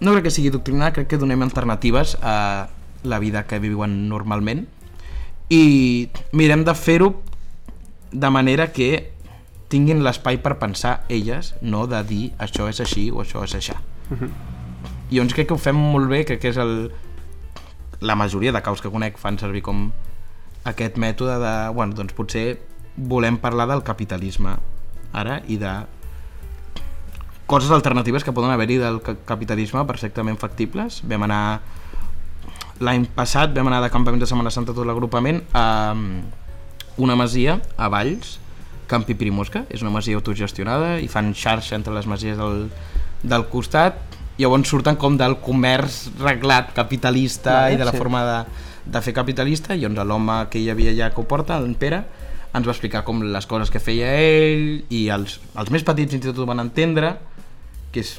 No crec que sigui doctrinar, crec que donem alternatives a la vida que viuen normalment i mirem de fer-ho de manera que tinguin l'espai per pensar elles, no de dir això és així o això és això. Uh -huh. I llavors crec que ho fem molt bé, crec que és el... la majoria de caus que conec fan servir com aquest mètode de, bueno, doncs potser volem parlar del capitalisme ara i de coses alternatives que poden haver-hi del ca- capitalisme perfectament factibles. Vam anar l'any passat vam anar de campament de Setmana Santa tot l'agrupament a una masia a Valls, Campi Primosca, és una masia autogestionada i fan xarxa entre les masies del, del costat llavors surten com del comerç reglat capitalista Vale, i de la sí. forma de, de fer capitalista i llavors l'home que hi havia allà que ho porta, en Pere, ens va explicar com les coses que feia ell i els, els més petits fins i tot ho van entendre que és,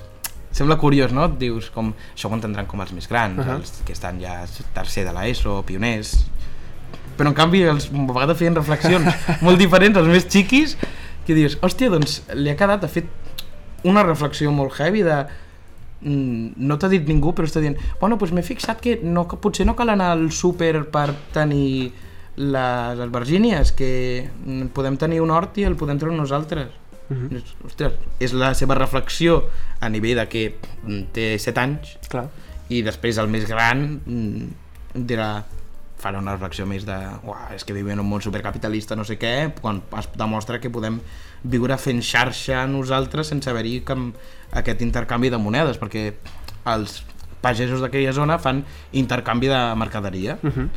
sembla curiós, no? Et dius com, això ho entendran com els més grans, uh. -huh. els que estan ja tercer de l'ESO, pioners però en canvi els, a vegades feien reflexions molt diferents, els més xiquis que dius, hòstia, doncs li ha quedat ha fet una reflexió molt heavy de mm, no t'ha dit ningú però està dient, bueno, doncs m'he fixat que, no, que potser no cal anar al súper per tenir les albergínies que mm, podem tenir un hort i el podem treure nosaltres Mhm. és, ostres, és la seva reflexió a nivell de que mm, té 7 anys Clar. i després el més gran mm, dirà farà una reflexió més de Uah, és que vivim en un món supercapitalista no sé què, quan es demostra que podem viure fent xarxa nosaltres sense haver-hi aquest intercanvi de monedes perquè els pagesos d'aquella zona fan intercanvi de mercaderia Uh -huh.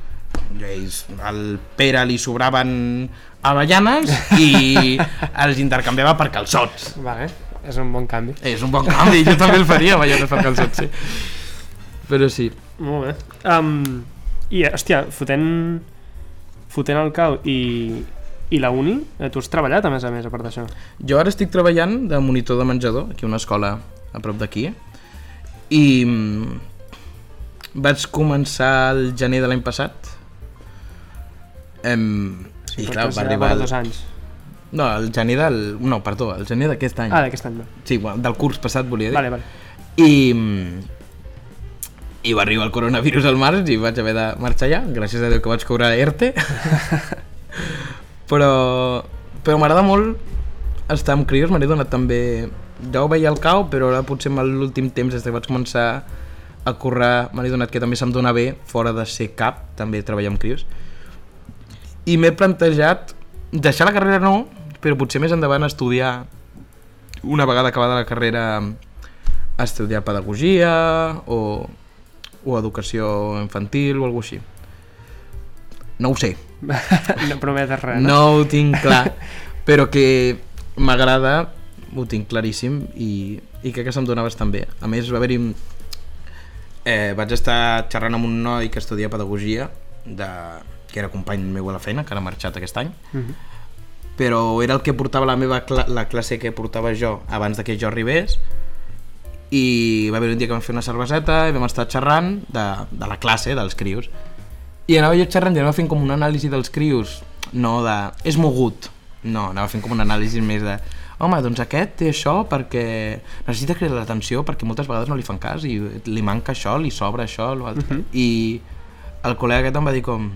i ells, al Pere li sobraven avellanes i els intercanviava per calçots Vale, és un bon canvi. és un bon canvi, jo també el faria avellanes per calçots sí. però sí Molt bé. Um, I, hòstia, fotent, fotent el cau i, i la uni, eh, tu has treballat a més a més a part d'això. Jo ara estic treballant de monitor de menjador, aquí a una escola a prop d'aquí, i mm, vaig començar el gener de l'any passat. Em, I clar, va arribar... El, dos anys. no, el gener del... No, perdó, el gener d'aquest any. Ah, d'aquest any, no. Sí, del curs passat volia dir. Vale, vale. I, mm, I va arribar el coronavirus al març i vaig haver de marxar allà, gràcies a Déu que vaig cobrar ERTE. però però m'agrada molt estar amb crios, m'he donat també... Ja ho veia al cau, però ara potser amb l'últim temps, des que vaig començar a currar, m'he donat que també se'm dona bé, fora de ser cap, també treballar amb crios. I m'he plantejat deixar la carrera no, però potser més endavant estudiar, una vegada acabada la carrera, estudiar pedagogia o, o educació infantil o alguna així. No ho sé, no prometes res, no? no ho tinc clar, però que m'agrada, ho tinc claríssim i, i crec que se'm dona bastant bé. A més, va haver-hi... Eh, vaig estar xerrant amb un noi que estudia pedagogia, de, que era company meu a la feina, que ara ha marxat aquest any, Mhm. però era el que portava la meva cla la classe que portava jo abans de que jo arribés i va haver un dia que vam fer una cerveseta i vam estar xerrant de, de la classe, dels crios i anava jo xerrant i anava fent com una anàlisi dels crios no de... és mogut no, anava fent com una anàlisi més de home, doncs aquest té això perquè necessita cridar l'atenció perquè moltes vegades no li fan cas i li manca això, li sobra això l'altre. Mhm. i el col·lega aquest em va dir com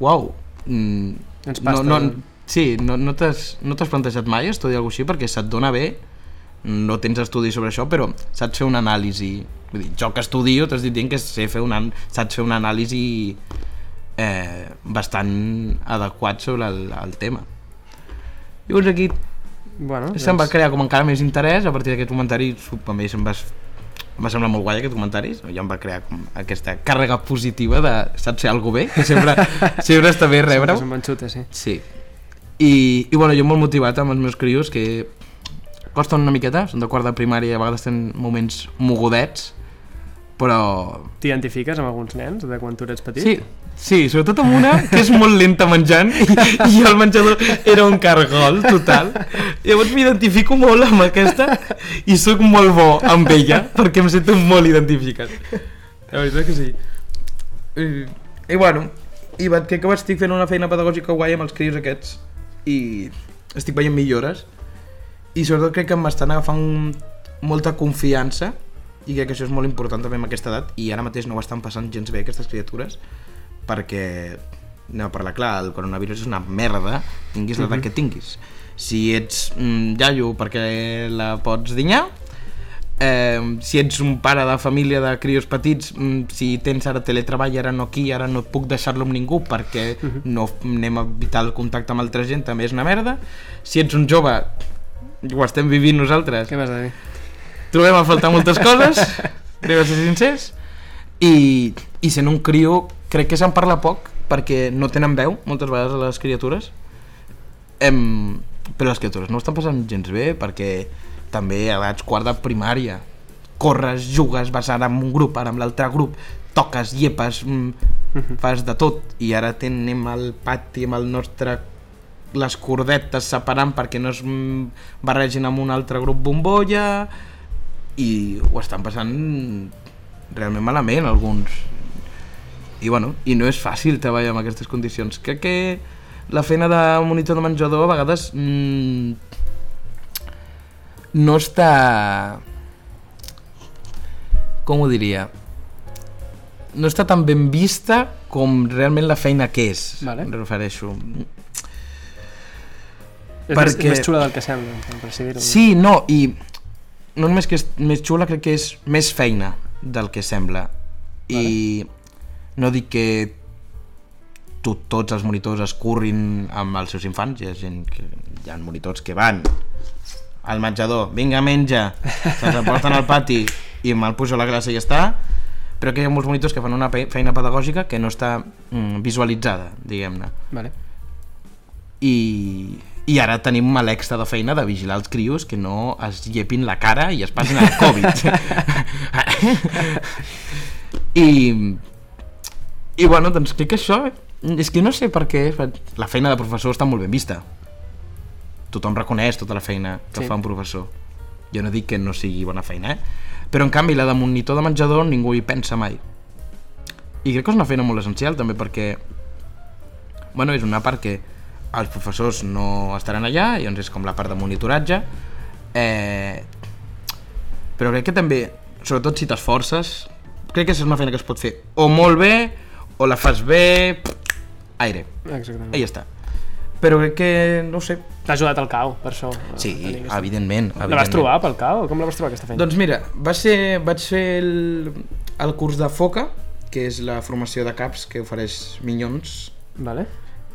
uau, mm, Ens no, no, sí, no, no t'has no plantejat mai estudiar alguna cosa així? Perquè se't dona bé no tens estudis sobre això però saps fer una anàlisi. Vull dir, jo que estudio t'has dit dient que sé fer una, saps fer una anàlisi eh, bastant adequat sobre el, el tema. Llavors aquí Bueno, doncs se'm va crear com encara més interès a partir d'aquest comentari mi se'm va, va semblar molt guai aquest comentari ja em va crear com aquesta càrrega positiva de saps fer alguna bé que sempre, sempre està bé rebre-ho xute, sí. Sí. I, I bueno, jo molt motivat amb els meus crios que costen una miqueta, són de quart de primària i a vegades tenen moments mogudets, però... T'identifiques amb alguns nens de quan tu eres petit? Sí, sí, sobretot amb una que és molt lenta menjant i, i el menjador era un cargol total. Llavors m'identifico molt amb aquesta i sóc molt bo amb ella perquè em sento molt identificat. La veritat que sí. I, i bueno, i va, crec que estic fent una feina pedagògica guai amb els crios aquests i estic veient millores i sobretot crec que m'estan agafant molta confiança i crec que això és molt important també amb aquesta edat i ara mateix no ho estan passant gens bé aquestes criatures perquè anem a parlar clar, el coronavirus és una merda tinguis l'edat Mhm. que tinguis si ets mm, iaio perquè la pots dinyar eh, si ets un pare de família de crios petits mm, si tens ara teletreball ara no aquí, ara no puc deixar-lo amb ningú perquè Mhm. no anem a evitar el contacte amb altra gent també és una merda si ets un jove ho estem vivint nosaltres Què m'has de dir? Trobem a faltar moltes coses, a ser sincers, I, i sent un criu, crec que se'n parla poc, perquè no tenen veu, moltes vegades, a les criatures. Em, però les criatures no estan passant gens bé, perquè també a l'edat quart de primària corres, jugues, vas ara amb un grup, ara amb l'altre grup, toques, llepes, mm, fas de tot, i ara tenim al pati amb el nostre les cordetes separant perquè no es mm, barregin amb un altre grup bombolla i ho estan passant realment malament alguns i bueno, i no és fàcil treballar en aquestes condicions crec que la feina de monitor de menjador a vegades mm, no està com ho diria no està tan ben vista com realment la feina que és Vale. em refereixo És, Perquè- Perquè... és més xula del que sembla, per. Sí, no, i no només que és més xula, crec que és més feina del que sembla. I no dic que to, tots els monitors es currin amb els seus infants, hi ha gent que hi ha monitors que van al menjador, vinga menja, se'ls porten al pati i me'l pujo a la classe i ja està, però que hi ha molts monitors que fan una feina pedagògica que no està mm, visualitzada, diguem-ne Vale. i, i ara tenim l'extra de feina de vigilar els crios que no es llepin la cara i es passin el Covid i i bueno, doncs crec que això és que no sé per què la feina de professor està molt ben vista tothom reconeix tota la feina que Sí. fa un professor jo no dic que no sigui bona feina eh? però en canvi la de monitor de menjador ningú hi pensa mai i crec que és una feina molt essencial també perquè bueno, és una part que els professors no estaran allà i llavors és com la part de monitoratge eh, però crec que també sobretot si t'esforces crec que és una feina que es pot fer o molt bé o la fas bé aire, Exactament. ja està però crec que, no sé T'ha ajudat el cau, per això. sí, aquesta- evidentment, La vas evidentment. trobar pel cau? Com la vas trobar, aquesta feina? Doncs mira, va ser, vaig fer el, el curs de FOCA, que és la formació de CAPS que ofereix Minyons, Vale.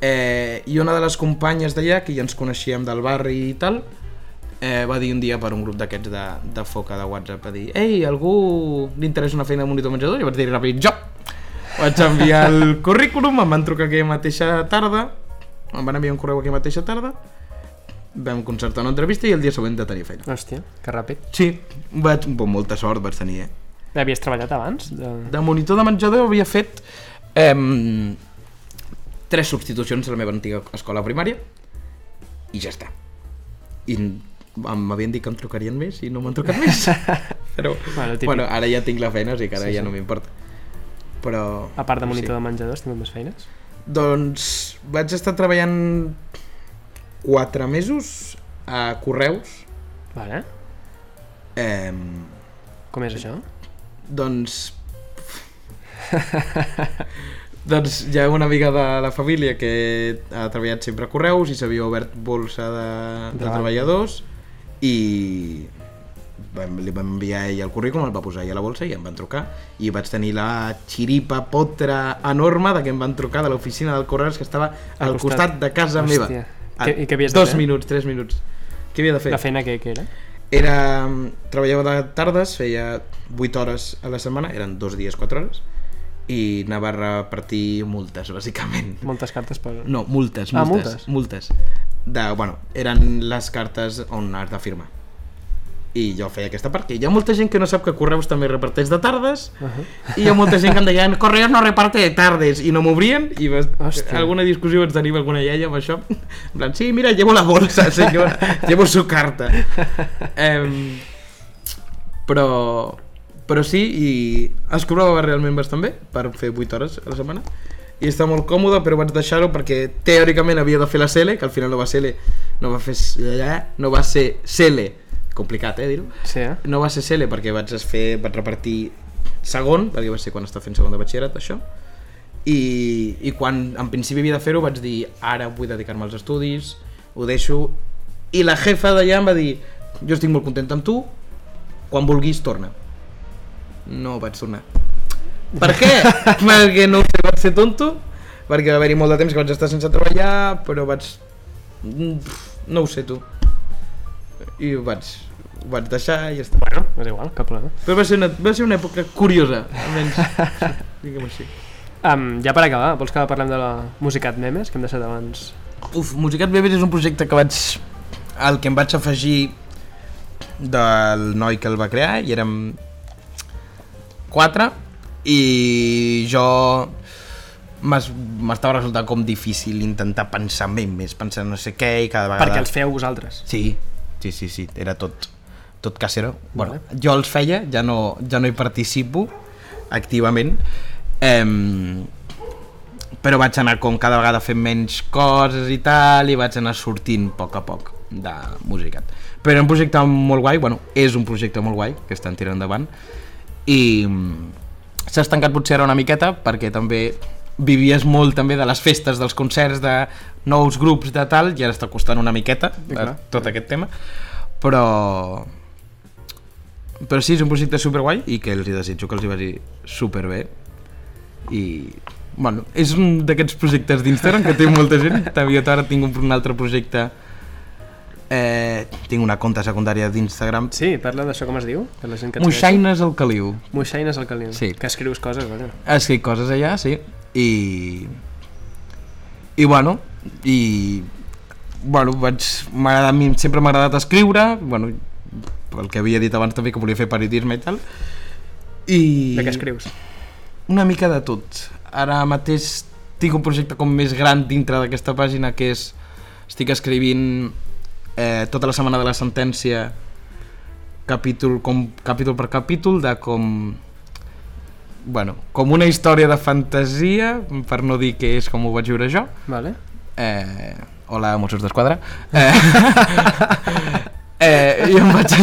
Eh, i una de les companyes d'allà, que ja ens coneixíem del barri i tal, eh, va dir un dia per un grup d'aquests de, de FOCA de WhatsApp, va dir Ei, algú li interessa una feina de monitor menjador? I vaig dir ràpid, jo! Vaig enviar el currículum, em van trucar aquella mateixa tarda, em van enviar un correu aquella mateixa tarda, vam concertar una entrevista i el dia següent de tenir feina. Hòstia, que ràpid. Sí, vaig, bon, molta sort vaig tenir, eh? Havies treballat abans? De... De monitor de menjador havia fet eh, tres substitucions a la meva antiga escola primària i ja està. I m'havien dit que em trucarien més i no m'han trucat més. Però Bueno, típic. bueno, ara ja tinc la feina, sigui que ara Sí, ja sí. no m'importa. Però... A part de monitor sí. de menjador, has tingut més feines? Doncs vaig estar treballant quatre mesos a Correus. Vale. Eh, Com és això? Doncs... doncs hi ha una amiga de la família que ha treballat sempre a Correus i s'havia obert bolsa de, de Treball. treballadors i vam, li vam enviar a ella el currículum, el va posar ella a la bolsa i em van trucar i vaig tenir la xiripa potra enorme de que em van trucar de l'oficina del Correus que estava al, Al costat. costat. de casa Hòstia. meva A Què- i què havies de dos fer? minuts, tres minuts què havia de fer? La feina que, que era? Era, treballava de tardes, feia 8 hores a la setmana, eren dos dies, 4 hores, i anava a repartir multes, bàsicament. Moltes cartes per... No, multes, Ah, multes, multes. multes. De, bueno, eren les cartes on has de firmar. I jo feia aquesta part, que hi ha molta gent que no sap que Correus també reparteix de tardes, Uh -huh. i hi ha molta gent que em deien Correus no reparte de tardes, i no m'obrien, i vas, Hòstia. alguna discussió tenir amb alguna iaia amb això, en plan, sí, mira, llevo la bolsa, senyora, llevo su carta. Em, però, però sí, i es cobrava realment bastant bé per fer 8 hores a la setmana, i està molt còmode, però vaig deixar-ho perquè teòricament havia de fer la CL, que al final no va ser no va fer no va ser CL, complicat, eh, dir-ho, Sí, eh? no va ser CL perquè vaig fer, vaig repartir segon, perquè va ser quan estava fent segon de batxillerat, això, i, i quan en principi havia de fer-ho vaig dir ara vull dedicar-me als estudis, ho deixo, i la jefa d'allà em va dir jo estic molt content amb tu, quan vulguis torna. No vaig tornar. Per què? perquè no sé, vaig ser tonto, perquè va haver-hi molt de temps que vaig estar sense treballar, però vaig... Mm, No ho sé tu. I vaig, ho vaig deixar i ja està. Bueno, és igual, cap problema. Però va ser una, va ser una època curiosa, almenys, diguem així. Um, ja per acabar, vols que parlem de la Musicat Memes, que hem deixat abans? Uf, Musicat Bebes és un projecte que vaig... al que em vaig afegir del noi que el va crear i érem quatre i jo m'es- m'estava resultant com difícil intentar pensar en ell més, pensar en no sé què i cada vegada... Perquè els feu vosaltres. Sí, sí, sí, sí, era tot, tot casero. Bueno, Vale. jo els feia, ja no, ja no hi participo activament, em, però vaig anar com cada vegada fent menys coses i tal, i vaig anar sortint a poc a poc de Musicat. Però era un projecte molt guai, bueno, és un projecte molt guai, que estan tirant endavant, i mm, s'ha estancat potser ara una miqueta, perquè també vivies molt també de les festes, dels concerts, de nous grups de tal, i ara està costant una miqueta Sí, clar. tot aquest tema, però però sí, és un projecte superguai i que els hi desitjo que els hi vagi superbé. I bueno, és un d'aquests projectes d'Instagram que té molta gent. També jo ara tinc un, un altre projecte eh, tinc una conta secundària d'Instagram Sí, parla d'això com es diu? Per la gent que. Moixaines al Caliu Moixaines al caliu. Sí. Que escrius coses, vaja. escric coses allà, sí i i bueno i bueno, vaig a mi sempre m'ha agradat escriure bueno, pel que havia dit abans també que volia fer periodisme i tal i De què escrius? una mica de tot ara mateix tinc un projecte com més gran dintre d'aquesta pàgina que és estic escrivint eh, tota la setmana de la sentència capítol, com, capítol per capítol de com bueno, com una història de fantasia per no dir que és com ho vaig viure jo. Vale. eh, hola Mossos d'Esquadra. Eh, eh, i em vaig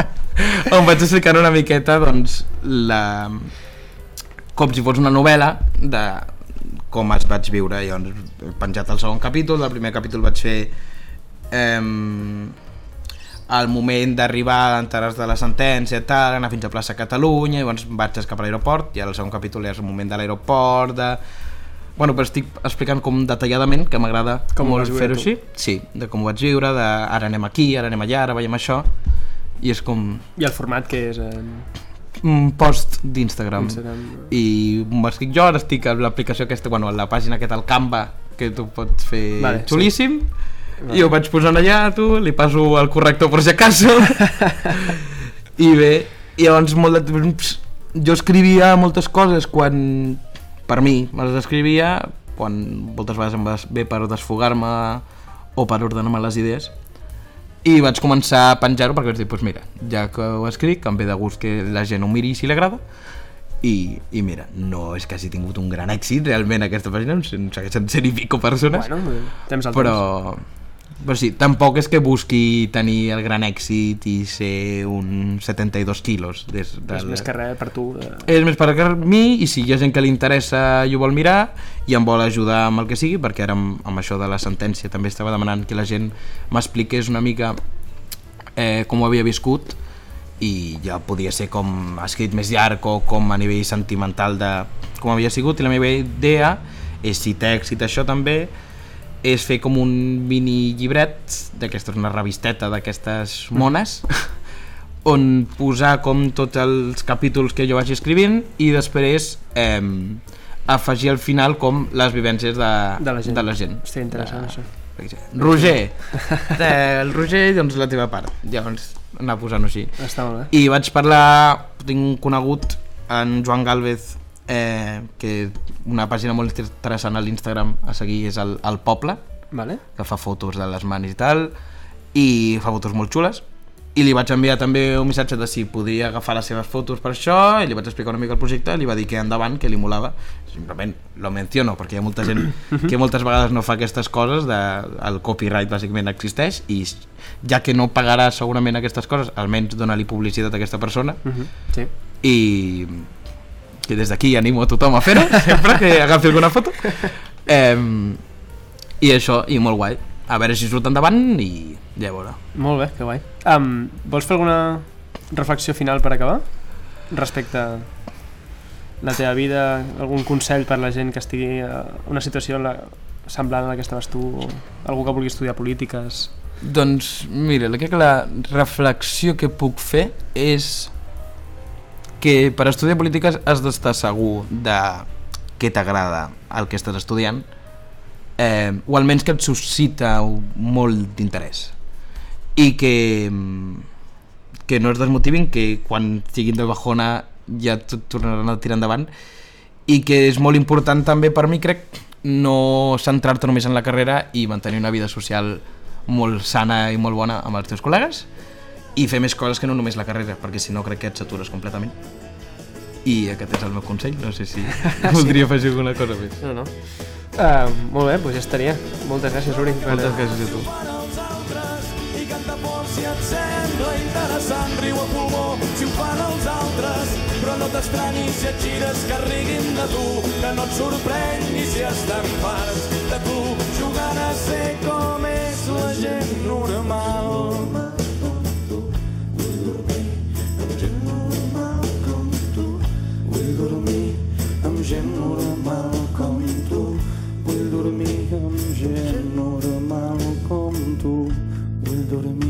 em vaig explicar una miqueta doncs la com si fos una novel·la de com es vaig viure. I doncs he penjat el segon capítol del primer capítol vaig fer eh, el moment d'arribar a l'enteràs de la sentència tal, anar fins a plaça Catalunya i llavors vaig escapar a l'aeroport i el segon capítol és el moment de l'aeroport de... Bueno, però estic explicant com detalladament, que m'agrada molt fer-ho així. Sí, de com ho vaig viure, de ara anem aquí, ara anem allà, ara veiem això. I és com I el format que és en un post d'Instagram. Instagram? I m'escric jo, ara estic a l'aplicació aquesta, bueno, a la pàgina aquesta, el Canva, que tu pots fer Vale, sí. Vale. I ho vaig posant allà, tu, li passo el corrector per si acaso. I bé, i llavors molt de temps, jo escrivia moltes coses quan, per mi, me les escrivia, quan moltes vegades em va bé per desfogar-me o per ordenar-me les idees. I vaig començar a penjar-ho perquè vaig dir, doncs mira, ja que ho escric, em ve de gust que la gent ho miri si li agrada, i, i mira, no és que hagi tingut un gran èxit realment aquesta pàgina, em segueixen cent i pico persones, Bueno, temps al però, però sí, tampoc és que busqui tenir el gran èxit i ser un 72 quilos. Des de. És més que res per tu. Eh, és més per mi i si hi ha gent que li interessa i ho vol mirar i em vol ajudar amb el que sigui perquè ara amb, amb això de la sentència també estava demanant que la gent m'expliqués una mica eh, com ho havia viscut i ja podia ser com escrit més llarg o com a nivell sentimental de com havia sigut i la meva idea és si té èxit això també és fer com un mini llibret d'aquesta una revisteta d'aquestes mones on posar com tots els capítols que jo vaig escrivint i després eh, afegir al final com les vivències de, De la gent. De la gent. Hòstia, interessant, de, això. Roger, eh, el Roger, doncs la teva part. Llavors anar posant-ho així. Està molt bé. I vaig parlar, tinc conegut, en Joan Galvez, eh, que una pàgina molt interessant a l'Instagram a seguir és el, el Poble, Vale. que fa fotos de les mans i tal, i fa fotos molt xules, i li vaig enviar també un missatge de si podia agafar les seves fotos per això, i li vaig explicar una mica el projecte, i li va dir que endavant, que li molava. Simplement lo menciono, perquè hi ha molta gent que moltes vegades no fa aquestes coses, de, el copyright bàsicament existeix, i ja que no pagarà segurament aquestes coses, almenys dona-li publicitat a aquesta persona, Uh -huh. Sí. i que des d'aquí animo a tothom a fer-ho, sempre que agafi alguna foto. Eh, I això, i molt guai. A veure si surt endavant i ja veure. Molt bé, que guai. Um, vols fer alguna reflexió final per acabar? Respecte a la teva vida, algun consell per la gent que estigui a una situació en la, semblant a la que estaves tu, o algú que vulgui estudiar polítiques, Doncs mira, crec que la reflexió que puc fer és que per estudiar polítiques has d'estar segur de què t'agrada el que estàs estudiant eh, o almenys que et suscita molt d'interès. I que que no es desmotivin que quan siguin de bajona ja tornaran a tirar endavant. I que és molt important també per mi crec no centrar-te només en la carrera i mantenir una vida social molt sana i molt bona amb els teus col·legues i fer més coses que no només la carrera perquè si no crec que et satures completament. I aquest és el meu consell no sé si voldria afegir alguna cosa més. No, no. Uh, molt bé, doncs ja estaria. Moltes gràcies, Uri. per- moltes gràcies a tu. Els altres i canta por si et sembla interessant riu a pulmó si ho fan els altres però no t'estranyis si et gires que riguin de tu que no et sorprengui si estan farts de tu. Jugant a ser com és la gent normal dormir